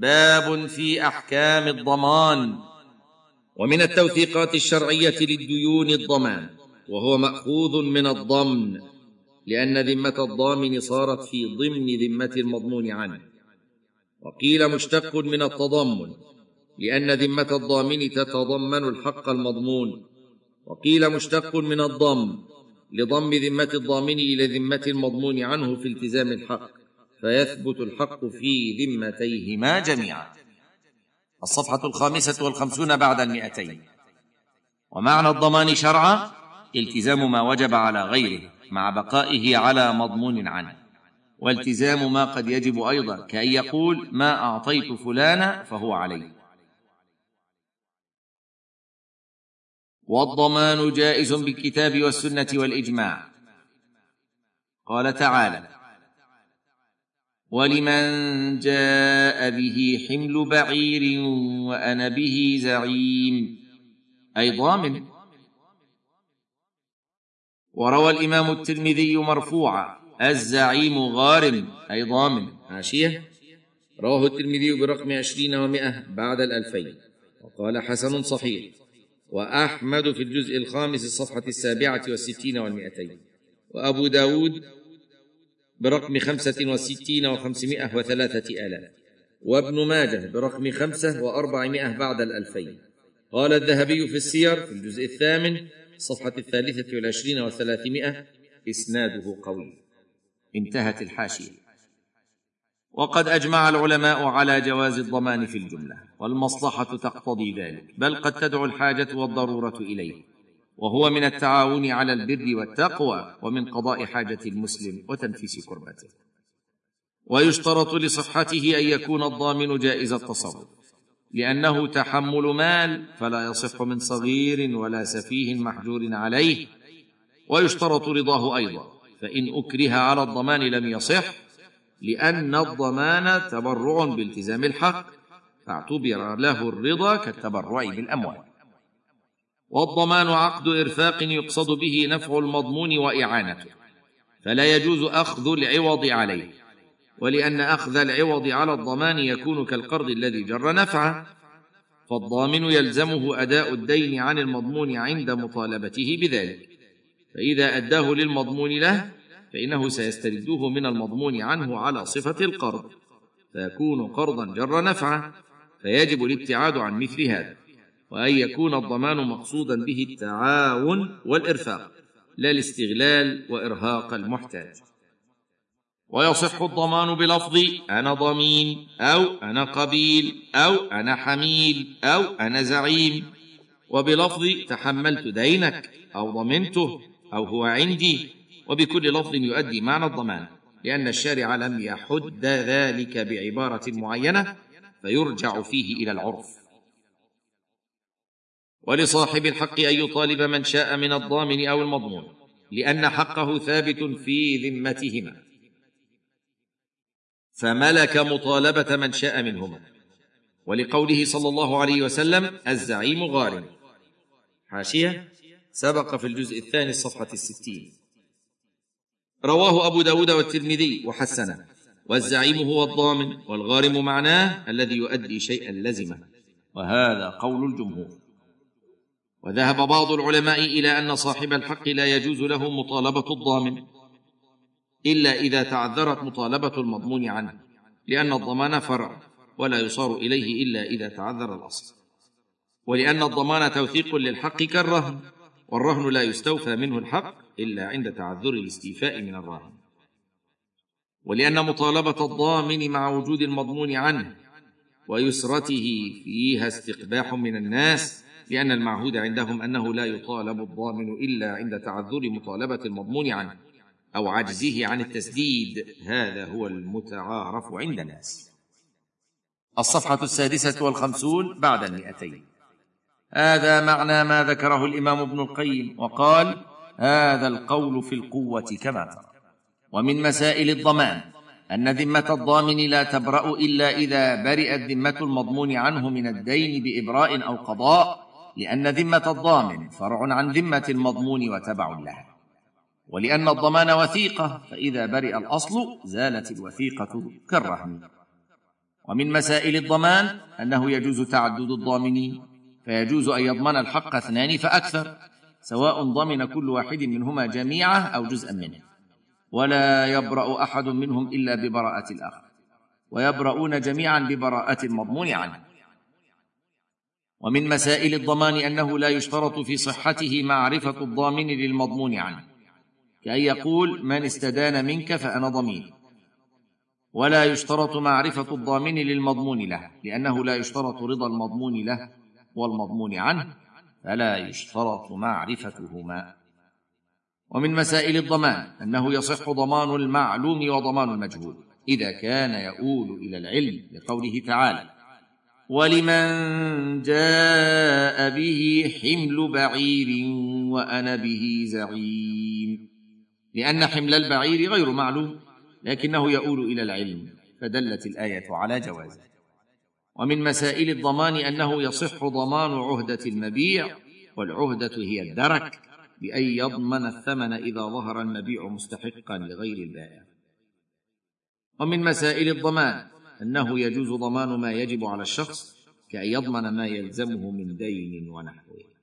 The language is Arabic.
باب في أحكام الضمان. ومن التوثيقات الشرعية للديون الضمان وهو مأخوذ من الضمن لأن ذمة الضامن صارت في ضمن ذمة المضمون عنه. وقيل مشتق من التضمن لأن ذمة الضامن تتضمن الحق المضمون. وقيل مشتق من الضم لضم ذمة الضامن إلى ذمة المضمون عنه في التزام الحق. فيثبت الحق في ذمتيهما جميعا. الصفحة الخامسة والخمسون بعد المئتين. ومعنى الضمان شرعا؟ التزام ما وجب على غيره مع بقائه على مضمون عنه. والتزام ما قد يجب أيضا كأن يقول ما أعطيت فلانا فهو علي. والضمان جائز بالكتاب والسنة والإجماع. قال تعالى ولمن جاء به حمل بعير وأنا به زعيم. أي ضامن. وروى الإمام الترمذي مرفوعا. الزعيم غارم. أي ضامن. حاشيه رواه الترمذي برقم عشرين ومائة بعد الألفين. وقال حسن صحيح. وأحمد في الجزء الخامس الصفحة السابعة والستين والمئتين وأبو داود برقم خمسة وستين وخمسمائة وثلاثة آلاف. وابن ماجه برقم خمسة وأربعمائة بعد الألفين. قال الذهبي في السير في الجزء الثامن الصفحة الثالثة والعشرين وثلاثمائة إسناده قوي. انتهت الحاشية. وقد أجمع العلماء على جواز الضمان في الجملة والمصلحة تقتضي ذلك بل قد تدعو الحاجة والضرورة إليه. وهو من التعاون على البر والتقوى ومن قضاء حاجة المسلم وتنفيس كربته ويشترط لصحته أن يكون الضامن جائز التصرف لأنه تحمل مال فلا يصح من صغير ولا سفيه محجور عليه ويشترط رضاه أيضا فإن أكره على الضمان لم يصح لأن الضمان تبرع بالتزام الحق فاعتبر له الرضا كالتبرع بالأموال. والضمان عقد إرفاق يقصد به نفع المضمون وإعانته فلا يجوز أخذ العوض عليه ولأن أخذ العوض على الضمان يكون كالقرض الذي جر نفعه فالضامن يلزمه أداء الدين عن المضمون عند مطالبته بذلك فإذا أداه للمضمون له فإنه سيسترده من المضمون عنه على صفة القرض فيكون قرضا جر نفعه فيجب الابتعاد عن مثل هذا. وأن يكون الضمان مقصودا به التعاون والإرفاق لا الاستغلال وإرهاق المحتاج. ويصح الضمان بلفظ أنا ضمين أو أنا قبيل أو أنا حميل أو أنا زعيم. وبلفظ تحملت دينك أو ضمنته أو هو عندي. وبكل لفظ يؤدي معنى الضمان لأن الشارع لم يحد ذلك بعبارة معينة فيرجع فيه إلى العرف. ولصاحب الحق أن يطالب من شاء من الضامن أو المضمون لأن حقه ثابت في ذمتهما. فملك مطالبة من شاء منهما. ولقوله صلى الله عليه وسلم الزعيم غارم حاشية؟ سبق في الجزء الثاني الصفحة الستين. رواه أبو داود والترمذي وحسنه. والزعيم هو الضامن والغارم معناه الذي يؤدي شيئا لزمه. وهذا قول الجمهور. وذهب بعض العلماء إلى أن صاحب الحق لا يجوز له مطالبة الضامن إلا إذا تعذرت مطالبة المضمون عنه لأن الضمان فرع ولا يصار إليه إلا إذا تعذر الأصل. ولأن الضمان توثيق للحق كالرهن والرهن لا يستوفى منه الحق إلا عند تعذر الاستيفاء من الراهن ولأن مطالبة الضامن مع وجود المضمون عنه ويسرته فيها استقباح من الناس لأن المعهود عندهم أنه لا يطالب الضامن إلا عند تعذر مطالبة المضمون عنه أو عجزه عن التسديد. هذا هو المتعارف عند الناس. الصفحة السادسة والخمسون بعد المئتين. هذا معنى ما ذكره الإمام ابن القيم وقال هذا القول في القوة كما ترى. ومن مسائل الضمان أن ذمة الضامن لا تبرأ إلا إذا برئت ذمة المضمون عنه من الدين بإبراء أو قضاء لأن ذمة الضامن فرع عن ذمة المضمون وتبع لها. ولأن الضمان وثيقة فإذا برئ الأصل زالت الوثيقة كالرهن. ومن مسائل الضمان أنه يجوز تعدد الضامنين فيجوز أن يضمن الحق اثنان فأكثر سواء ضمن كل واحد منهما جميعه أو جزءا منه. ولا يبرأ أحد منهم إلا ببراءة الآخر ويبرؤون جميعا ببراءة المضمون عنه. ومن مسائل الضمان أنه لا يشترط في صحته معرفة الضامن للمضمون عنه كأن يقول من استدان منك فأنا ضمين. ولا يشترط معرفة الضامن للمضمون له لأنه لا يشترط رضا المضمون له والمضمون عنه فلا يشترط معرفتهما. ومن مسائل الضمان أنه يصح ضمان المعلوم وضمان المجهول إذا كان يؤول إلى العلم لقوله تعالى ولمن جاء به حمل بعير وأنا به زعيم. لأن حمل البعير غير معلوم لكنه يؤول إلى العلم فدلت الآية على جوازه ومن مسائل الضمان أنه يصح ضمان عهدة المبيع والعهدة هي الدرك بأن يضمن الثمن إذا ظهر المبيع مستحقا لغير البائع. ومن مسائل الضمان أنه يجوز ضمان ما يجب على الشخص كأن يضمن ما يلزمه من دين ونحوه.